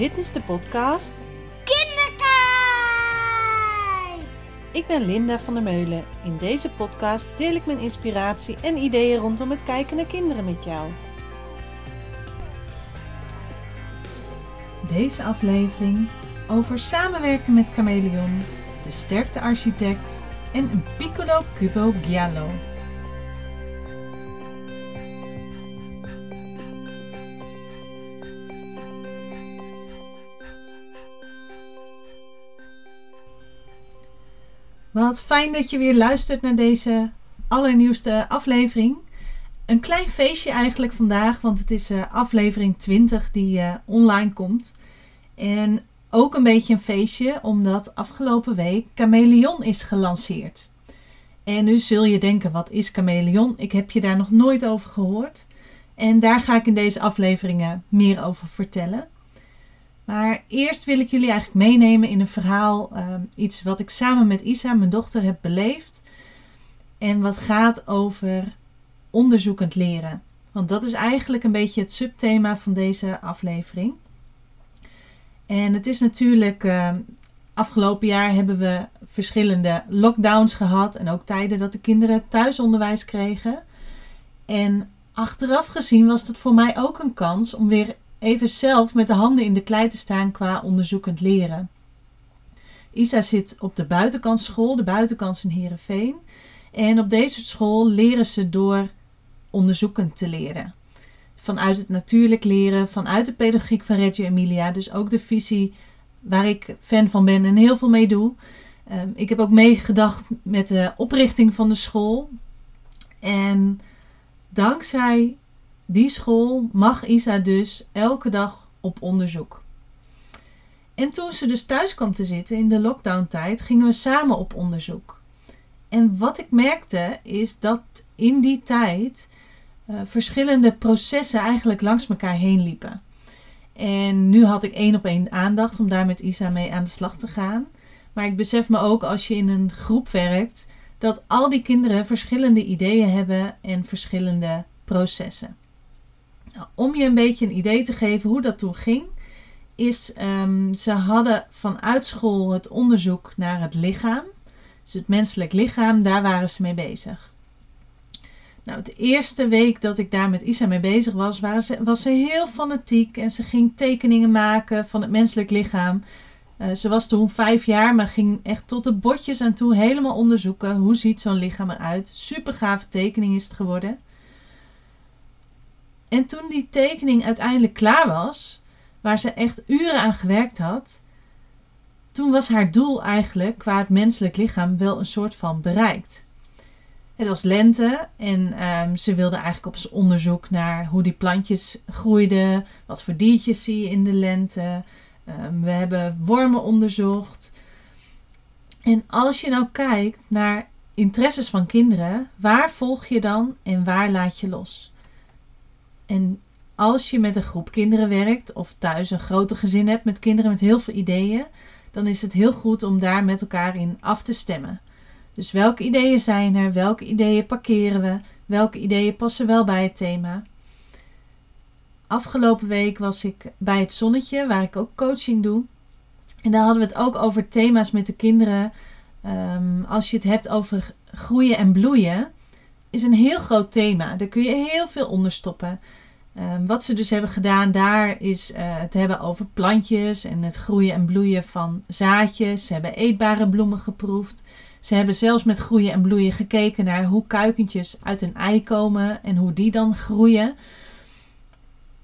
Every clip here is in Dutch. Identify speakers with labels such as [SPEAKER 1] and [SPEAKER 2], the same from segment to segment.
[SPEAKER 1] Dit is de podcast
[SPEAKER 2] Kinderkijk!
[SPEAKER 1] Ik ben Linda van der Meulen. In deze podcast deel ik mijn inspiratie en ideeën rondom het kijken naar kinderen met jou. Deze aflevering over samenwerken met Chameleon, de sterkte architect en een piccolo cubo giallo. Wat fijn dat je weer luistert naar deze allernieuwste aflevering. Een klein feestje eigenlijk vandaag, want het is uh, aflevering 20 die uh, online komt. En ook een beetje een feestje, omdat afgelopen week Chameleon is gelanceerd. En nu zul je denken, wat is Chameleon? Ik heb je daar nog nooit over gehoord. En daar ga ik in deze afleveringen meer over vertellen. Maar eerst wil ik jullie eigenlijk meenemen in een verhaal, um, iets wat ik samen met Isa, mijn dochter, heb beleefd. En wat gaat over onderzoekend leren. Want dat is eigenlijk een beetje het subthema van deze aflevering. En het is natuurlijk, uh, afgelopen jaar hebben we verschillende lockdowns gehad en ook tijden dat de kinderen thuisonderwijs kregen. En achteraf gezien was dat voor mij ook een kans om weer even zelf met de handen in de klei te staan qua onderzoekend leren. Isa zit op de buitenkantschool, de buitenkans in Heerenveen. En op deze school leren ze door onderzoekend te leren. Vanuit het natuurlijk leren, vanuit de pedagogiek van Reggio Emilia. Dus ook de visie waar ik fan van ben en heel veel mee doe. Um, ik heb ook meegedacht met de oprichting van de school. En dankzij die school mag Isa dus elke dag op onderzoek. En toen ze dus thuis kwam te zitten in de lockdown-tijd, gingen we samen op onderzoek. En wat ik merkte is dat in die tijd uh, verschillende processen eigenlijk langs elkaar heen liepen. En nu had ik één op één aandacht om daar met Isa mee aan de slag te gaan. Maar ik besef me ook als je in een groep werkt, dat al die kinderen verschillende ideeën hebben en verschillende processen. Nou, om je een beetje een idee te geven hoe dat toen ging, is um, ze hadden vanuit school het onderzoek naar het lichaam. Dus het menselijk lichaam, daar waren ze mee bezig. Nou, de eerste week dat ik daar met Isa mee bezig was, ze, was ze heel fanatiek en ze ging tekeningen maken van het menselijk lichaam. Uh, ze was toen vijf jaar, maar ging echt tot de botjes aan toe helemaal onderzoeken hoe ziet zo'n lichaam eruit. Super gave tekening is het geworden. En toen die tekening uiteindelijk klaar was, waar ze echt uren aan gewerkt had, toen was haar doel eigenlijk qua het menselijk lichaam wel een soort van bereikt. Het was lente en um, ze wilde eigenlijk op zijn onderzoek naar hoe die plantjes groeiden, wat voor diertjes zie je in de lente. Um, we hebben wormen onderzocht. En als je nou kijkt naar interesses van kinderen, waar volg je dan en waar laat je los? En als je met een groep kinderen werkt of thuis een grote gezin hebt met kinderen met heel veel ideeën, dan is het heel goed om daar met elkaar in af te stemmen. Dus welke ideeën zijn er? Welke ideeën parkeren we? Welke ideeën passen wel bij het thema? Afgelopen week was ik bij het Zonnetje, waar ik ook coaching doe. En daar hadden we het ook over thema's met de kinderen. Um, als je het hebt over groeien en bloeien, is een heel groot thema. Daar kun je heel veel onder stoppen. Um, wat ze dus hebben gedaan daar is uh, het hebben over plantjes en het groeien en bloeien van zaadjes. Ze hebben eetbare bloemen geproefd. Ze hebben zelfs met groeien en bloeien gekeken naar hoe kuikentjes uit een ei komen en hoe die dan groeien.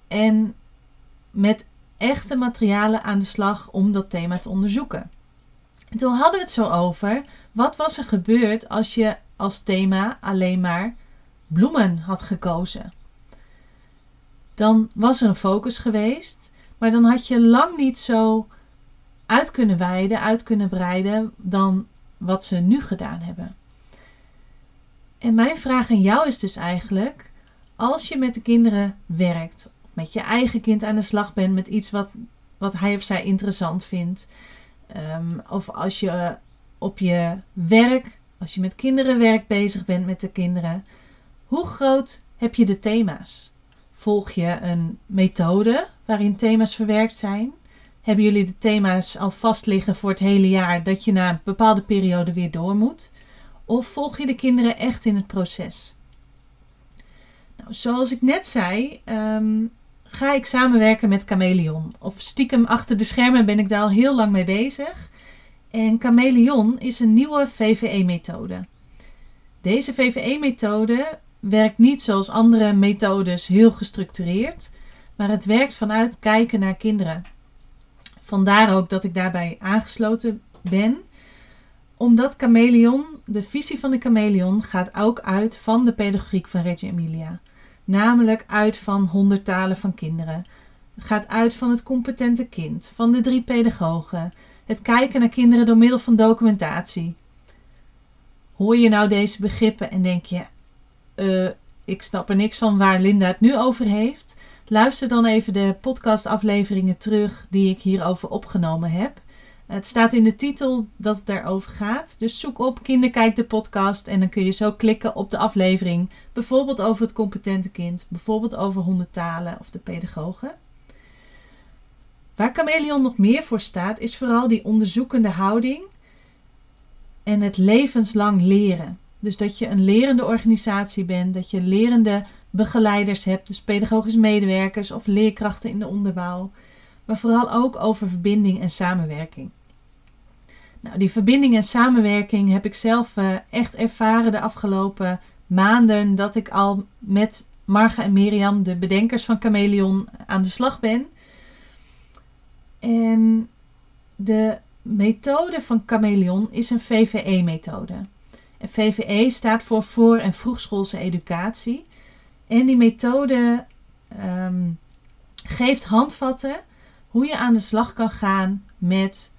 [SPEAKER 1] En met echte materialen aan de slag om dat thema te onderzoeken. En toen hadden we het zo over wat was er gebeurd als je als thema alleen maar bloemen had gekozen. Dan was er een focus geweest, maar dan had je lang niet zo uit kunnen wijden, uit kunnen breiden dan wat ze nu gedaan hebben. En mijn vraag aan jou is dus eigenlijk: als je met de kinderen werkt, of met je eigen kind aan de slag bent met iets wat, wat hij of zij interessant vindt, um, of als je op je werk als je met kinderen werkt, bezig bent met de kinderen, hoe groot heb je de thema's? Volg je een methode waarin thema's verwerkt zijn? Hebben jullie de thema's al vast liggen voor het hele jaar dat je na een bepaalde periode weer door moet? Of volg je de kinderen echt in het proces? Nou, zoals ik net zei, ehm, ga ik samenwerken met Chameleon. Of stiekem achter de schermen ben ik daar al heel lang mee bezig. En Chameleon is een nieuwe VVE-methode. Deze VVE-methode werkt niet zoals andere methodes heel gestructureerd, maar het werkt vanuit kijken naar kinderen. Vandaar ook dat ik daarbij aangesloten ben, omdat Chameleon, de visie van de Chameleon, gaat ook uit van de pedagogiek van Reggio Emilia. Namelijk uit van honderd talen van kinderen. Gaat uit van het competente kind, van de drie pedagogen. Het kijken naar kinderen door middel van documentatie. Hoor je nou deze begrippen en denk je: uh, ik snap er niks van waar Linda het nu over heeft? Luister dan even de podcastafleveringen terug die ik hierover opgenomen heb. Het staat in de titel dat het daarover gaat. Dus zoek op Kinderkijk de podcast en dan kun je zo klikken op de aflevering. Bijvoorbeeld over het competente kind, bijvoorbeeld over hondentalen of de pedagogen. Waar Chameleon nog meer voor staat, is vooral die onderzoekende houding en het levenslang leren. Dus dat je een lerende organisatie bent, dat je lerende begeleiders hebt, dus pedagogische medewerkers of leerkrachten in de onderbouw. Maar vooral ook over verbinding en samenwerking. Nou, die verbinding en samenwerking heb ik zelf uh, echt ervaren de afgelopen maanden dat ik al met Marga en Mirjam, de bedenkers van Chameleon, aan de slag ben. En de methode van Chameleon is een VVE-methode. VVE staat voor voor- en vroegschoolse educatie. En die methode um, geeft handvatten hoe je aan de slag kan gaan met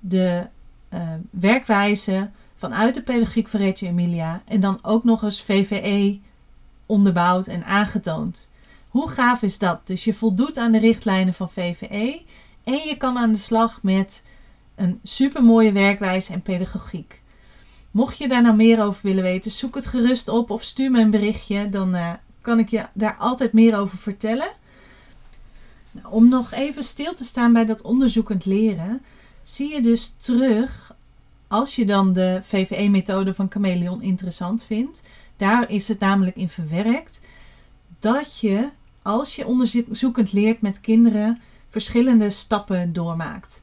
[SPEAKER 1] de uh, werkwijze vanuit de pedagogiek van Reggio Emilia. En dan ook nog eens VVE onderbouwd en aangetoond. Hoe gaaf is dat? Dus je voldoet aan de richtlijnen van VVE en je kan aan de slag met een supermooie werkwijze en pedagogiek. Mocht je daar nou meer over willen weten, zoek het gerust op of stuur me een berichtje. Dan uh, kan ik je daar altijd meer over vertellen. Nou, om nog even stil te staan bij dat onderzoekend leren, zie je dus terug, als je dan de VVE-methode van Chameleon interessant vindt, daar is het namelijk in verwerkt, dat je als je onderzoekend leert met kinderen verschillende stappen doormaakt.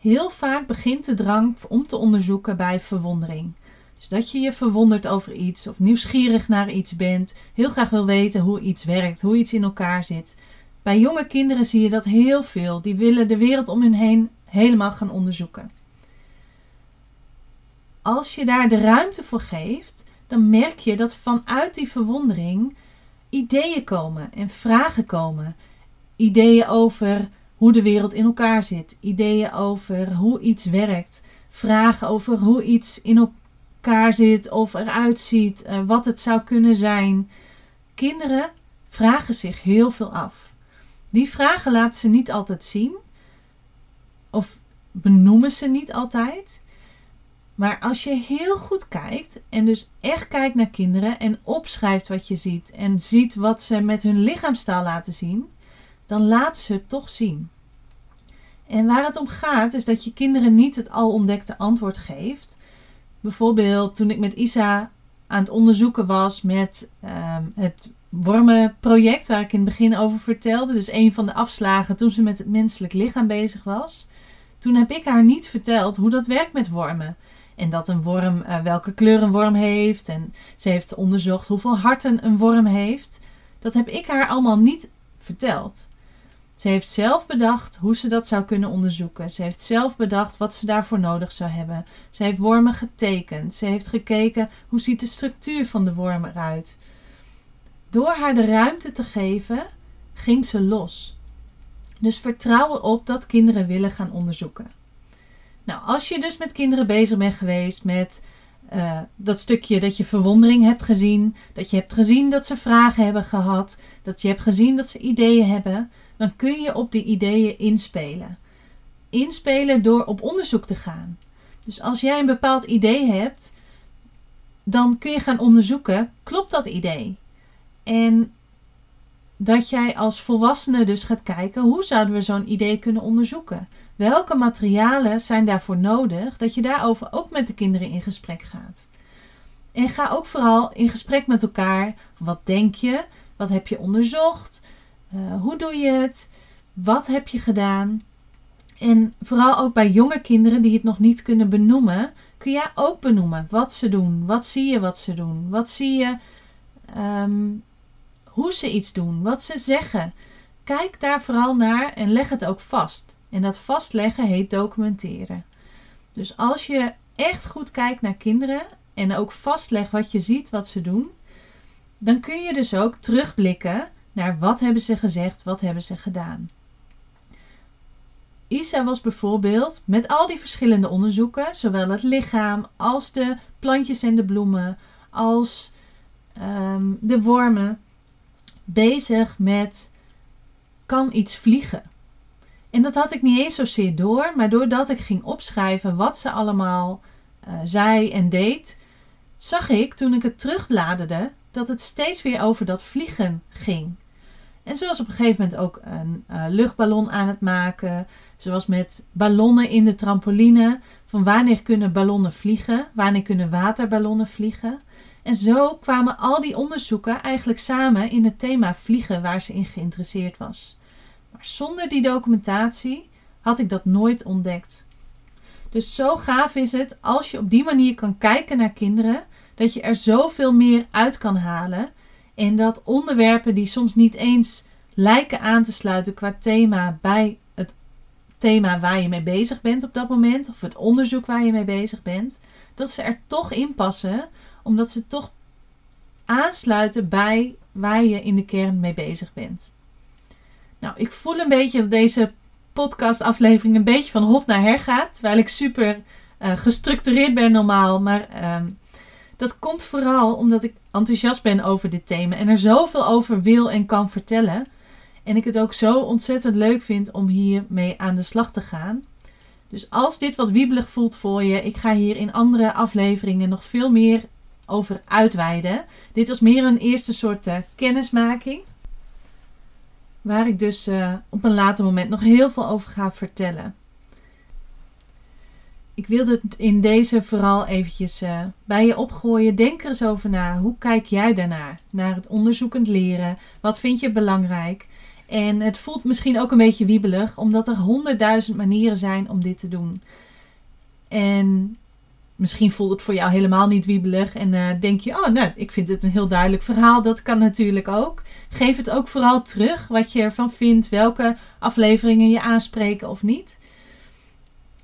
[SPEAKER 1] Heel vaak begint de drang om te onderzoeken bij verwondering. Dus dat je je verwondert over iets of nieuwsgierig naar iets bent, heel graag wil weten hoe iets werkt, hoe iets in elkaar zit. Bij jonge kinderen zie je dat heel veel. Die willen de wereld om hun heen helemaal gaan onderzoeken. Als je daar de ruimte voor geeft, dan merk je dat vanuit die verwondering ideeën komen en vragen komen. Ideeën over hoe de wereld in elkaar zit, ideeën over hoe iets werkt, vragen over hoe iets in elkaar zit of eruit ziet, eh, wat het zou kunnen zijn. Kinderen vragen zich heel veel af. Die vragen laten ze niet altijd zien of benoemen ze niet altijd. Maar als je heel goed kijkt en dus echt kijkt naar kinderen en opschrijft wat je ziet en ziet wat ze met hun lichaamstaal laten zien, dan laten ze het toch zien. En waar het om gaat is dat je kinderen niet het al ontdekte antwoord geeft. Bijvoorbeeld toen ik met Isa aan het onderzoeken was met um, het wormenproject waar ik in het begin over vertelde. Dus een van de afslagen toen ze met het menselijk lichaam bezig was. Toen heb ik haar niet verteld hoe dat werkt met wormen. En dat een worm, uh, welke kleur een worm heeft. En ze heeft onderzocht hoeveel harten een worm heeft. Dat heb ik haar allemaal niet verteld. Ze heeft zelf bedacht hoe ze dat zou kunnen onderzoeken. Ze heeft zelf bedacht wat ze daarvoor nodig zou hebben. Ze heeft wormen getekend. Ze heeft gekeken hoe ziet de structuur van de worm eruit. Door haar de ruimte te geven, ging ze los. Dus vertrouw erop dat kinderen willen gaan onderzoeken. Nou, als je dus met kinderen bezig bent geweest met uh, dat stukje dat je verwondering hebt gezien, dat je hebt gezien dat ze vragen hebben gehad, dat je hebt gezien dat ze ideeën hebben, dan kun je op die ideeën inspelen. Inspelen door op onderzoek te gaan. Dus als jij een bepaald idee hebt, dan kun je gaan onderzoeken, klopt dat idee? En dat jij als volwassene dus gaat kijken hoe zouden we zo'n idee kunnen onderzoeken. Welke materialen zijn daarvoor nodig? Dat je daarover ook met de kinderen in gesprek gaat. En ga ook vooral in gesprek met elkaar. Wat denk je? Wat heb je onderzocht? Uh, hoe doe je het? Wat heb je gedaan? En vooral ook bij jonge kinderen die het nog niet kunnen benoemen, kun jij ook benoemen wat ze doen. Wat zie je wat ze doen? Wat zie je um, hoe ze iets doen, wat ze zeggen. Kijk daar vooral naar en leg het ook vast. En dat vastleggen heet documenteren. Dus als je echt goed kijkt naar kinderen en ook vastlegt wat je ziet, wat ze doen, dan kun je dus ook terugblikken naar wat hebben ze gezegd, wat hebben ze gedaan. Isa was bijvoorbeeld met al die verschillende onderzoeken, zowel het lichaam als de plantjes en de bloemen, als ehm, de wormen, bezig met kan iets vliegen. En dat had ik niet eens zozeer door, maar doordat ik ging opschrijven wat ze allemaal uh, zei en deed, zag ik toen ik het terugbladerde dat het steeds weer over dat vliegen ging. En ze was op een gegeven moment ook een uh, luchtballon aan het maken. Ze was met ballonnen in de trampoline. Van wanneer kunnen ballonnen vliegen? Wanneer kunnen waterballonnen vliegen? En zo kwamen al die onderzoeken eigenlijk samen in het thema vliegen waar ze in geïnteresseerd was. Maar zonder die documentatie had ik dat nooit ontdekt. Dus zo gaaf is het als je op die manier kan kijken naar kinderen, dat je er zoveel meer uit kan halen. En dat onderwerpen die soms niet eens lijken aan te sluiten qua thema bij het thema waar je mee bezig bent op dat moment, of het onderzoek waar je mee bezig bent, dat ze er toch in passen, omdat ze toch aansluiten bij waar je in de kern mee bezig bent. Nou, ik voel een beetje dat deze podcastaflevering een beetje van hot naar her gaat. Terwijl ik super uh, gestructureerd ben normaal. Maar uh, dat komt vooral omdat ik enthousiast ben over dit thema. En er zoveel over wil en kan vertellen. En ik het ook zo ontzettend leuk vind om hiermee aan de slag te gaan. Dus als dit wat wiebelig voelt voor je, ik ga hier in andere afleveringen nog veel meer over uitweiden. Dit was meer een eerste soort uh, kennismaking. Waar ik dus uh, op een later moment nog heel veel over ga vertellen. Ik wilde het in deze vooral eventjes uh, bij je opgooien. Denk er eens over na. Hoe kijk jij daarnaar? Naar het onderzoekend leren. Wat vind je belangrijk? En het voelt misschien ook een beetje wiebelig, omdat er honderdduizend manieren zijn om dit te doen. En misschien voelt het voor jou helemaal niet wiebelig en uh, denk je, oh, nou, ik vind het een heel duidelijk verhaal. Dat kan natuurlijk ook. Geef het ook vooral terug wat je ervan vindt, welke afleveringen je aanspreken of niet.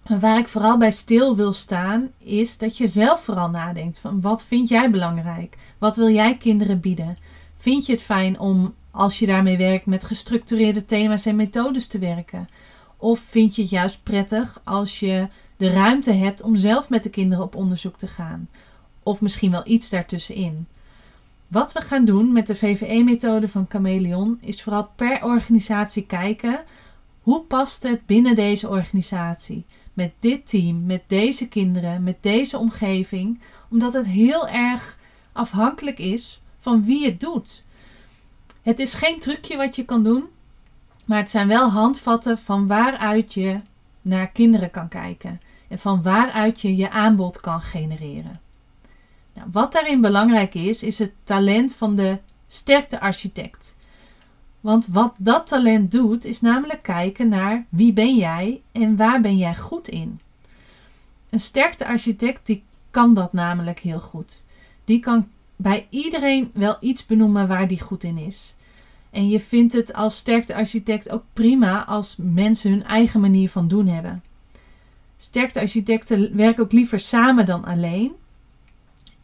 [SPEAKER 1] Waar ik vooral bij stil wil staan, is dat je zelf vooral nadenkt van wat vind jij belangrijk? Wat wil jij kinderen bieden? Vind je het fijn om, als je daarmee werkt, met gestructureerde thema's en methodes te werken? Of vind je het juist prettig als je de ruimte hebt om zelf met de kinderen op onderzoek te gaan? Of misschien wel iets daartussenin. Wat we gaan doen met de VVE-methode van Chameleon is vooral per organisatie kijken hoe past het binnen deze organisatie, met dit team, met deze kinderen, met deze omgeving, omdat het heel erg afhankelijk is van wie het doet. Het is geen trucje wat je kan doen, maar het zijn wel handvatten van waaruit je naar kinderen kan kijken en van waaruit je je aanbod kan genereren. Nou, wat daarin belangrijk is, is het talent van de sterkte architect. Want wat dat talent doet, is namelijk kijken naar wie ben jij en waar ben jij goed in. Een sterkte architect die kan dat namelijk heel goed. Die kan bij iedereen wel iets benoemen waar die goed in is. En je vindt het als sterkte architect ook prima als mensen hun eigen manier van doen hebben. Sterkte architecten werken ook liever samen dan alleen.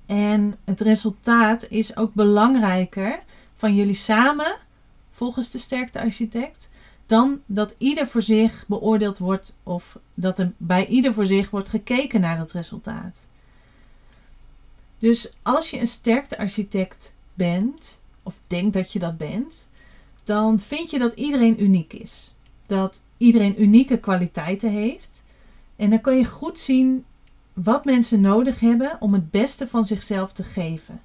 [SPEAKER 1] En het resultaat is ook belangrijker van jullie samen, volgens de sterkte architect, dan dat ieder voor zich beoordeeld wordt of dat er bij ieder voor zich wordt gekeken naar dat resultaat. Dus als je een sterkte architect bent, of denkt dat je dat bent, dan vind je dat iedereen uniek is. Dat iedereen unieke kwaliteiten heeft. En dan kan je goed zien wat mensen nodig hebben om het beste van zichzelf te geven.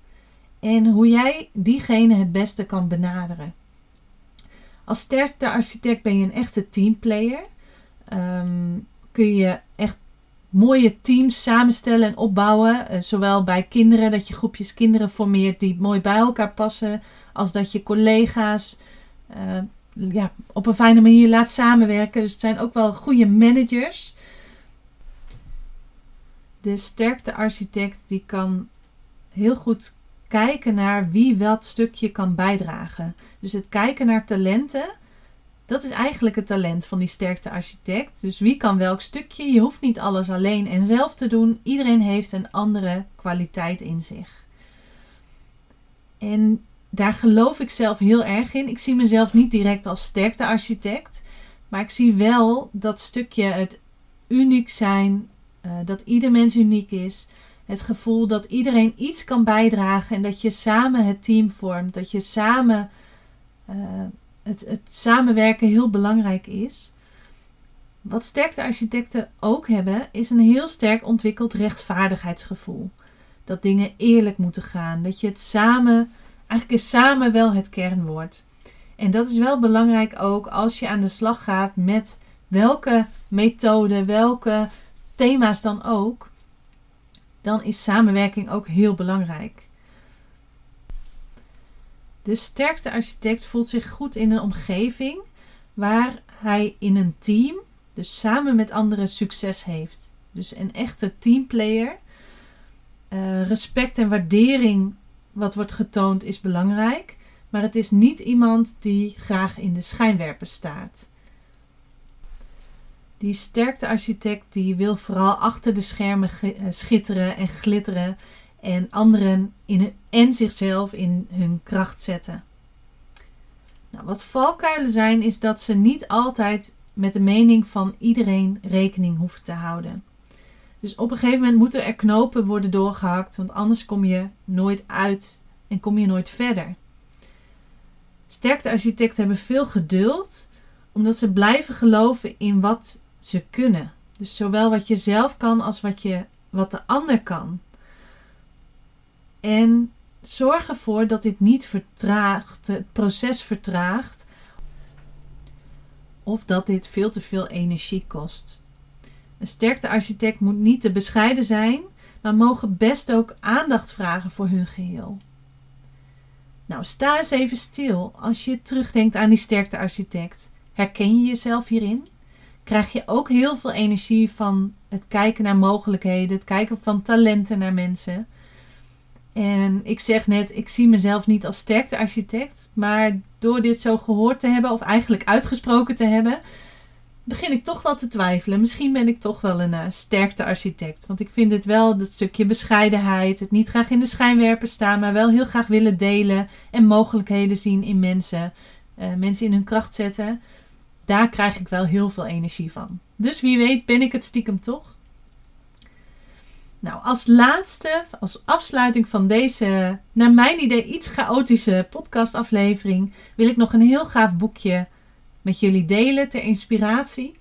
[SPEAKER 1] En hoe jij diegene het beste kan benaderen. Als architect ben je een echte teamplayer. Ehm, kun je echt mooie teams samenstellen en opbouwen. Uh, zowel bij kinderen, dat je groepjes kinderen formeert die mooi bij elkaar passen. Als dat je collega's uh, ja, op een fijne manier laat samenwerken. Dus het zijn ook wel goede managers. De sterkte architect die kan heel goed kijken naar wie wat stukje kan bijdragen. Dus het kijken naar talenten, dat is eigenlijk het talent van die sterkte architect. Dus wie kan welk stukje? Je hoeft niet alles alleen en zelf te doen. Iedereen heeft een andere kwaliteit in zich. En daar geloof ik zelf heel erg in. Ik zie mezelf niet direct als sterkte architect, maar ik zie wel dat stukje het uniek zijn, uh, dat ieder mens uniek is. Het gevoel dat iedereen iets kan bijdragen en dat je samen het team vormt, dat je samen uh, het, het samenwerken heel belangrijk is. Wat sterkte architecten ook hebben, is een heel sterk ontwikkeld rechtvaardigheidsgevoel. Dat dingen eerlijk moeten gaan, dat je het samen Eigenlijk is samen wel het kernwoord. En dat is wel belangrijk ook als je aan de slag gaat met welke methode, welke thema's dan ook. Dan is samenwerking ook heel belangrijk. De sterkste architect voelt zich goed in een omgeving waar hij in een team, dus samen met anderen, succes heeft. Dus een echte teamplayer. Uh, respect en waardering wat wordt getoond is belangrijk, maar het is niet iemand die graag in de schijnwerpers staat. Die sterkte architect die wil vooral achter de schermen eh, schitteren en glitteren en anderen in en zichzelf in hun kracht zetten. Nou, wat valkuilen zijn, is dat ze niet altijd met de mening van iedereen rekening hoeven te houden. Dus op een gegeven moment moeten er knopen worden doorgehakt, want anders kom je nooit uit en kom je nooit verder. Sterkte architecten hebben veel geduld, omdat ze blijven geloven in wat ze kunnen. Dus zowel wat je zelf kan als wat, je, wat de ander kan. En zorg ervoor dat dit niet vertraagt, het proces vertraagt, of dat dit veel te veel energie kost. Een sterkte architect moet niet te bescheiden zijn, maar mogen best ook aandacht vragen voor hun geheel. Nou, sta eens even stil als je terugdenkt aan die sterkte architect. Herken je jezelf hierin? Krijg je ook heel veel energie van het kijken naar mogelijkheden, het kijken van talenten naar mensen? En ik zeg net, ik zie mezelf niet als sterkte architect, maar door dit zo gehoord te hebben, of eigenlijk uitgesproken te hebben, begin ik toch wel te twijfelen. Misschien ben ik toch wel een uh, sterkte architect. Want ik vind het wel dat stukje bescheidenheid, het niet graag in de schijnwerper staan, maar wel heel graag willen delen en mogelijkheden zien in mensen, uh, mensen in hun kracht zetten. Daar krijg ik wel heel veel energie van. Dus wie weet ben ik het stiekem toch. Nou, als laatste, als afsluiting van deze, naar mijn idee, iets chaotische podcastaflevering, wil ik nog een heel gaaf boekje met jullie delen ter inspiratie.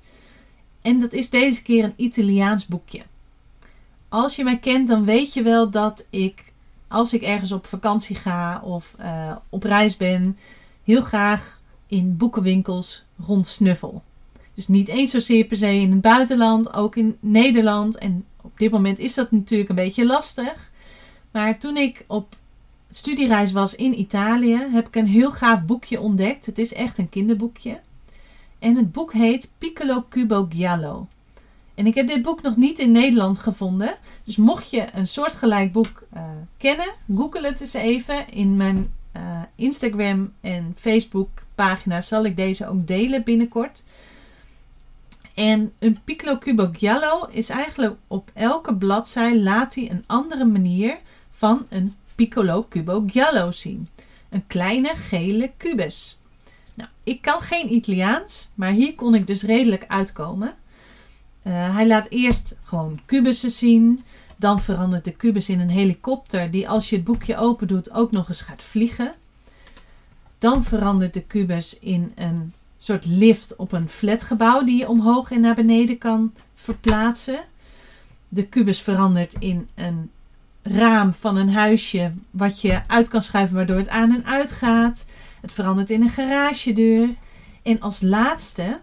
[SPEAKER 1] En dat is deze keer een Italiaans boekje. Als je mij kent, dan weet je wel dat ik, als ik ergens op vakantie ga of uh, op reis ben, heel graag in boekenwinkels rondsnuffel. Dus niet eens zozeer per se in het buitenland, ook in Nederland. En op dit moment is dat natuurlijk een beetje lastig. Maar toen ik op studiereis was in Italië, heb ik een heel gaaf boekje ontdekt. Het is echt een kinderboekje. En het boek heet Piccolo Cubo Giallo. En ik heb dit boek nog niet in Nederland gevonden. Dus mocht je een soortgelijk boek uh, kennen, google het eens even. In mijn uh, Instagram en Facebook pagina zal ik deze ook delen binnenkort. En een Piccolo Cubo Giallo is eigenlijk op elke bladzij laat hij een andere manier van een Piccolo Cubo Giallo zien. Een kleine gele kubus. Nou, ik kan geen Italiaans, maar hier kon ik dus redelijk uitkomen. Uh, hij laat eerst gewoon kubussen zien. Dan verandert de kubus in een helikopter die als je het boekje open doet ook nog eens gaat vliegen. Dan verandert de kubus in een soort lift op een flatgebouw die je omhoog en naar beneden kan verplaatsen. De kubus verandert in een raam van een huisje wat je uit kan schuiven waardoor het aan en uit gaat. Het verandert in een garagedeur. En als laatste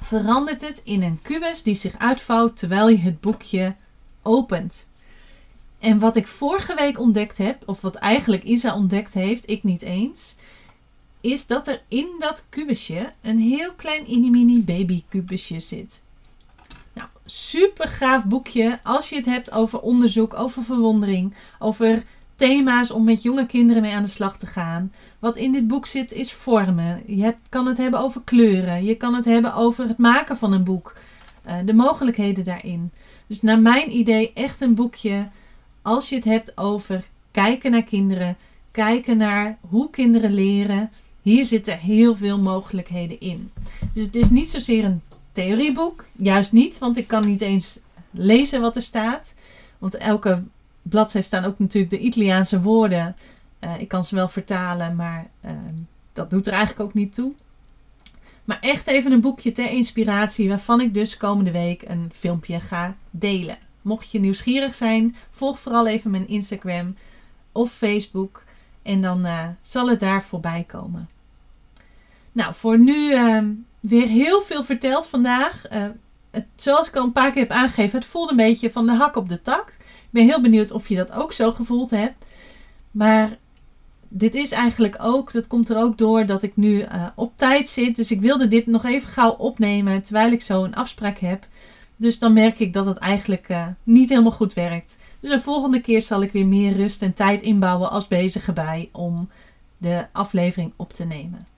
[SPEAKER 1] verandert het in een kubus die zich uitvouwt terwijl je het boekje opent. En wat ik vorige week ontdekt heb, of wat eigenlijk Isa ontdekt heeft, ik niet eens, is dat er in dat kubusje een heel klein mini baby kubusje zit. Nou, super gaaf boekje als je het hebt over onderzoek, over verwondering, over thema's om met jonge kinderen mee aan de slag te gaan. Wat in dit boek zit is vormen. Je hebt, kan het hebben over kleuren. Je kan het hebben over het maken van een boek. Uh, de mogelijkheden daarin. Dus naar mijn idee echt een boekje als je het hebt over kijken naar kinderen, kijken naar hoe kinderen leren. Hier zitten heel veel mogelijkheden in. Dus het is niet zozeer een theorieboek, juist niet, want ik kan niet eens lezen wat er staat. Want elke bladzijde staan ook natuurlijk de Italiaanse woorden. Uh, ik kan ze wel vertalen, maar uh, dat doet er eigenlijk ook niet toe. Maar echt even een boekje ter inspiratie, waarvan ik dus komende week een filmpje ga delen. Mocht je nieuwsgierig zijn, volg vooral even mijn Instagram of Facebook. En dan uh, zal het daar voorbij komen. Nou, voor nu uh, weer heel veel verteld vandaag. Het, zoals ik al een paar keer heb aangegeven, het voelde een beetje van de hak op de tak. Ik ben heel benieuwd of je dat ook zo gevoeld hebt. Maar dit is eigenlijk ook, dat komt er ook door dat ik nu uh, op tijd zit. Dus ik wilde dit nog even gauw opnemen terwijl ik zo een afspraak heb. Dus dan merk ik dat het eigenlijk uh, niet helemaal goed werkt. Dus de volgende keer zal ik weer meer rust en tijd inbouwen als bezige bij om de aflevering op te nemen.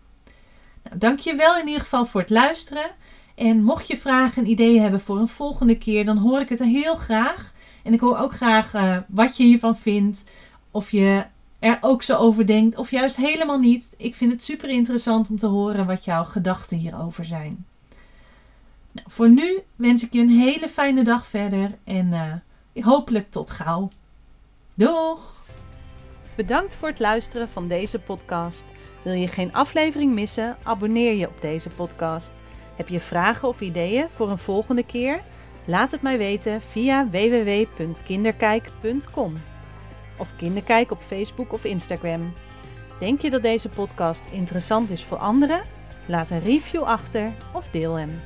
[SPEAKER 1] Nou, Dank je wel in ieder geval voor het luisteren. En mocht je vragen en ideeën hebben voor een volgende keer, dan hoor ik het heel graag. En ik hoor ook graag uh, wat je hiervan vindt. Of je er ook zo over denkt, of juist helemaal niet. Ik vind het super interessant om te horen wat jouw gedachten hierover zijn. Nou, voor nu wens ik je een hele fijne dag verder en uh, hopelijk tot gauw. Doeg!
[SPEAKER 2] Bedankt voor het luisteren van deze podcast. Wil je geen aflevering missen? Abonneer je op deze podcast. Heb je vragen of ideeën voor een volgende keer? Laat het mij weten via www.kinderkijk.com of Kinderkijk op Facebook of Instagram. Denk je dat deze podcast interessant is voor anderen? Laat een review achter of deel hem.